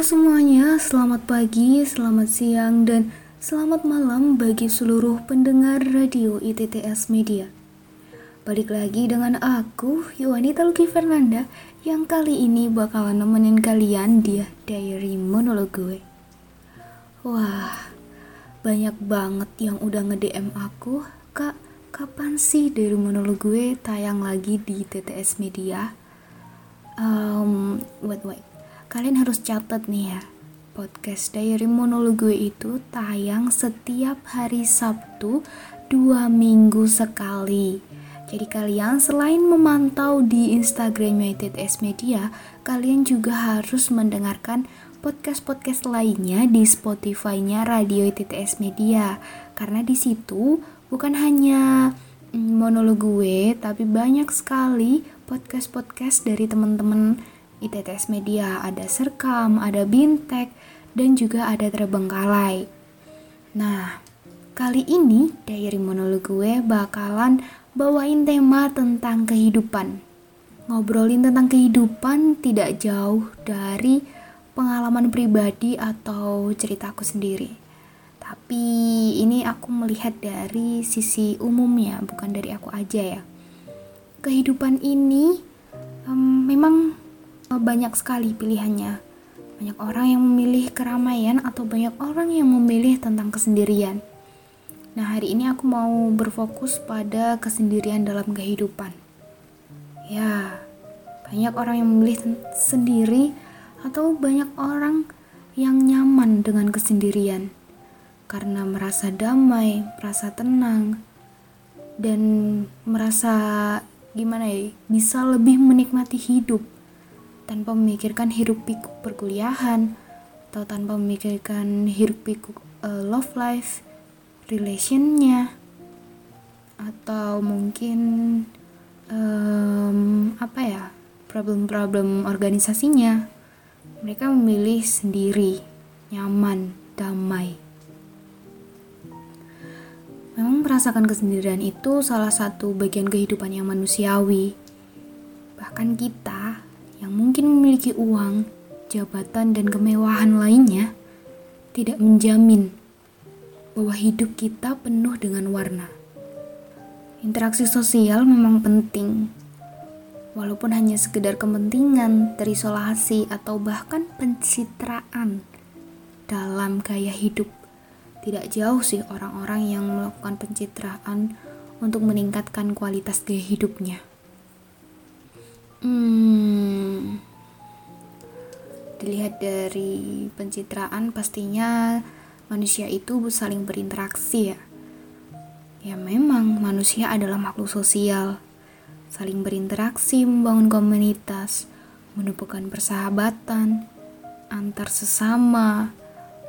Semuanya, selamat pagi, selamat siang, dan selamat malam bagi seluruh pendengar radio ITTS Media. Balik lagi dengan aku, Yuwanita Luki Fernanda, yang kali ini bakalan nemenin kalian di diary monolog gue. Wah, banyak banget yang udah nge-DM aku, Kak, kapan sih dari monolog gue tayang lagi di TTS Media? Um, wait, wait Kalian harus catat nih ya, podcast Diary Monolog gue itu tayang setiap hari Sabtu dua minggu sekali. Jadi kalian selain memantau di Instagram United S Media, kalian juga harus mendengarkan podcast-podcast lainnya di Spotify-nya Radio ITTS Media. Karena di situ bukan hanya mm, monolog gue, tapi banyak sekali podcast-podcast dari teman-teman ITTS Media, ada Serkam, ada Bintek, dan juga ada Terbengkalai. Nah, kali ini diary monolog gue bakalan bawain tema tentang kehidupan. Ngobrolin tentang kehidupan tidak jauh dari pengalaman pribadi atau ceritaku sendiri. Tapi ini aku melihat dari sisi umumnya, bukan dari aku aja ya. Kehidupan ini um, memang banyak sekali pilihannya. Banyak orang yang memilih keramaian atau banyak orang yang memilih tentang kesendirian. Nah, hari ini aku mau berfokus pada kesendirian dalam kehidupan. Ya, banyak orang yang memilih sendiri atau banyak orang yang nyaman dengan kesendirian karena merasa damai, merasa tenang, dan merasa gimana ya, bisa lebih menikmati hidup tanpa memikirkan hiruk pikuk perkuliahan atau tanpa memikirkan hiruk pikuk uh, love life relationnya atau mungkin um, apa ya problem-problem organisasinya. Mereka memilih sendiri nyaman damai. Memang merasakan kesendirian itu salah satu bagian kehidupan yang manusiawi. Bahkan kita yang mungkin memiliki uang, jabatan, dan kemewahan lainnya tidak menjamin bahwa hidup kita penuh dengan warna. Interaksi sosial memang penting, walaupun hanya sekedar kepentingan, terisolasi, atau bahkan pencitraan dalam gaya hidup. Tidak jauh sih orang-orang yang melakukan pencitraan untuk meningkatkan kualitas gaya hidupnya. Hmm, dilihat dari pencitraan pastinya manusia itu saling berinteraksi ya. Ya memang manusia adalah makhluk sosial. Saling berinteraksi membangun komunitas, menumbuhkan persahabatan antar sesama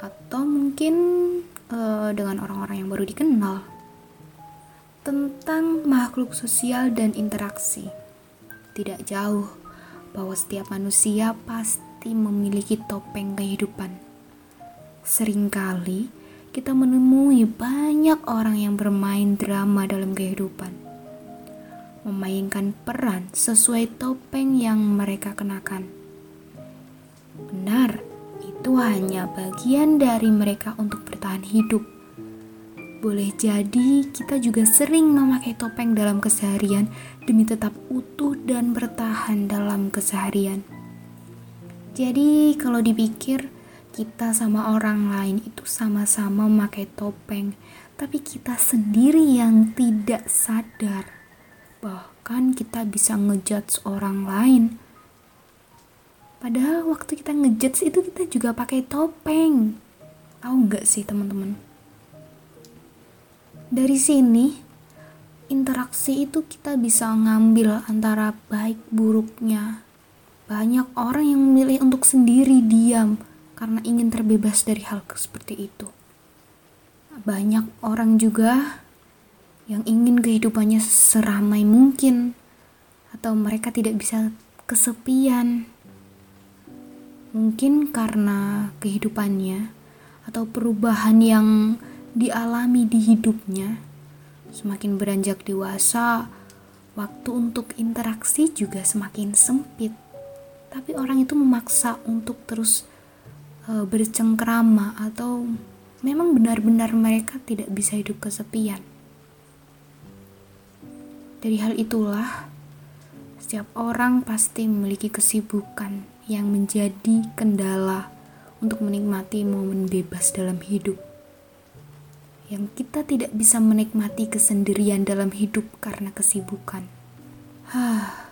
atau mungkin uh, dengan orang-orang yang baru dikenal. Tentang makhluk sosial dan interaksi tidak jauh bahwa setiap manusia pasti memiliki topeng kehidupan. Seringkali kita menemui banyak orang yang bermain drama dalam kehidupan, memainkan peran sesuai topeng yang mereka kenakan. Benar, itu hanya bagian dari mereka untuk bertahan hidup boleh jadi kita juga sering memakai topeng dalam keseharian demi tetap utuh dan bertahan dalam keseharian. Jadi, kalau dipikir, kita sama orang lain itu sama-sama memakai topeng, tapi kita sendiri yang tidak sadar. Bahkan kita bisa ngejudge orang lain. Padahal waktu kita ngejudge itu kita juga pakai topeng. Tahu nggak sih teman-teman? Dari sini, interaksi itu kita bisa ngambil antara baik buruknya. Banyak orang yang memilih untuk sendiri diam karena ingin terbebas dari hal seperti itu. Banyak orang juga yang ingin kehidupannya seramai mungkin atau mereka tidak bisa kesepian. Mungkin karena kehidupannya atau perubahan yang dialami di hidupnya, semakin beranjak dewasa, waktu untuk interaksi juga semakin sempit. Tapi orang itu memaksa untuk terus uh, bercengkrama atau memang benar-benar mereka tidak bisa hidup kesepian. Dari hal itulah, setiap orang pasti memiliki kesibukan yang menjadi kendala untuk menikmati momen bebas dalam hidup. Yang kita tidak bisa menikmati kesendirian dalam hidup karena kesibukan. Hah,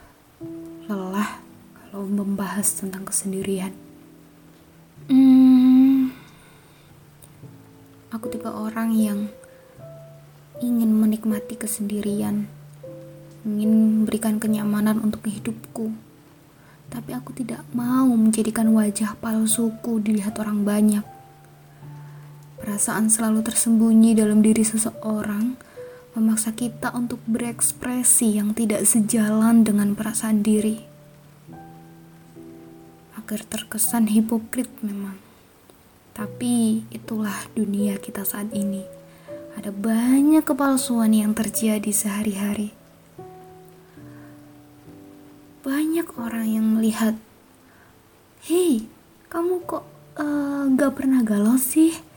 lelah kalau membahas tentang kesendirian. Hmm, aku tipe orang yang ingin menikmati kesendirian, ingin memberikan kenyamanan untuk hidupku. Tapi aku tidak mau menjadikan wajah palsuku dilihat orang banyak. Perasaan selalu tersembunyi dalam diri seseorang memaksa kita untuk berekspresi yang tidak sejalan dengan perasaan diri agar terkesan hipokrit memang. Tapi itulah dunia kita saat ini. Ada banyak kepalsuan yang terjadi sehari-hari. Banyak orang yang melihat, "Hei, kamu kok uh, gak pernah galau sih?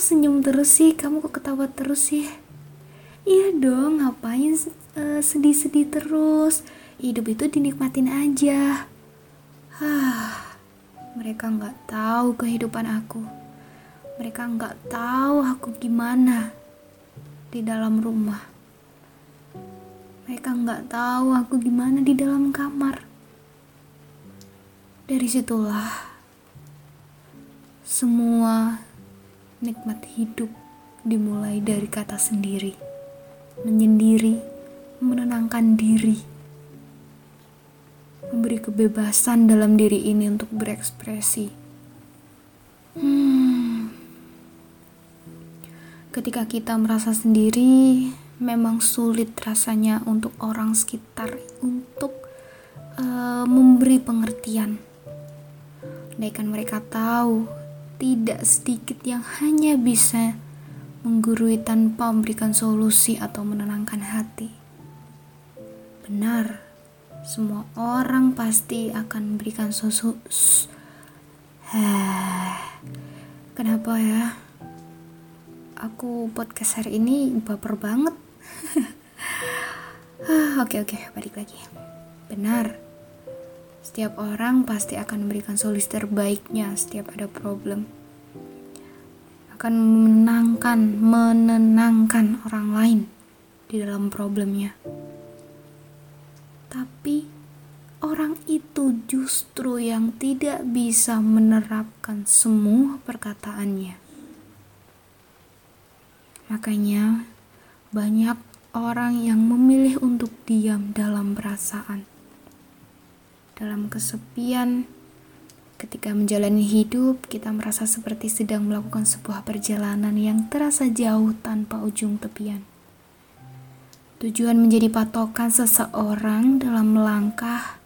Kok senyum terus sih? Kamu kok ketawa terus sih?" Iya dong, ngapain uh, sedih-sedih terus? Hidup itu dinikmatin aja. Hah, mereka nggak tahu kehidupan aku. Mereka nggak tahu aku gimana di dalam rumah. Mereka nggak tahu aku gimana di dalam kamar. Dari situlah semua nikmat hidup dimulai dari kata sendiri, menyendiri, menenangkan diri memberi kebebasan dalam diri ini untuk berekspresi. Hmm. Ketika kita merasa sendiri, memang sulit rasanya untuk orang sekitar untuk uh, memberi pengertian. Andaikan mereka tahu, tidak sedikit yang hanya bisa menggurui tanpa memberikan solusi atau menenangkan hati. Benar, semua orang pasti akan memberikan susu. Kenapa ya? Aku podcast hari ini baper banget. Oke oke, balik lagi. Benar. Setiap orang pasti akan memberikan solusi terbaiknya setiap ada problem. Akan menenangkan, menenangkan orang lain di dalam problemnya. Tapi orang itu justru yang tidak bisa menerapkan semua perkataannya. Makanya, banyak orang yang memilih untuk diam dalam perasaan, dalam kesepian. Ketika menjalani hidup, kita merasa seperti sedang melakukan sebuah perjalanan yang terasa jauh tanpa ujung tepian. Tujuan menjadi patokan seseorang dalam melangkah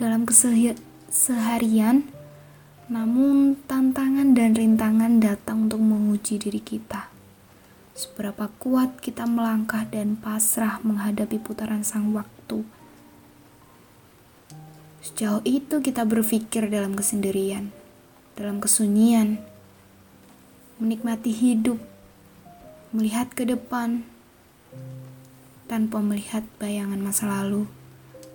dalam keseharian, namun tantangan dan rintangan datang untuk menguji diri kita. Seberapa kuat kita melangkah dan pasrah menghadapi putaran sang waktu. Sejauh itu kita berpikir dalam kesendirian, dalam kesunyian, menikmati hidup, melihat ke depan, tanpa melihat bayangan masa lalu,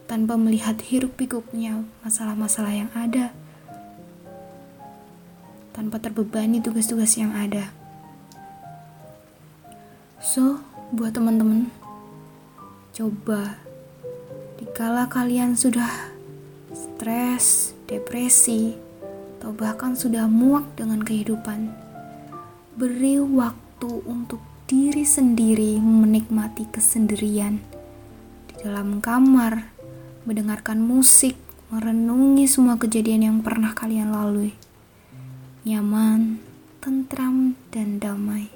tanpa melihat hiruk pikuknya masalah-masalah yang ada, tanpa terbebani tugas-tugas yang ada. So, buat teman-teman, coba dikala kalian sudah stres, depresi, atau bahkan sudah muak dengan kehidupan, beri waktu untuk diri sendiri menikmati kesendirian di dalam kamar, mendengarkan musik, merenungi semua kejadian yang pernah kalian lalui. Nyaman, tentram, dan damai.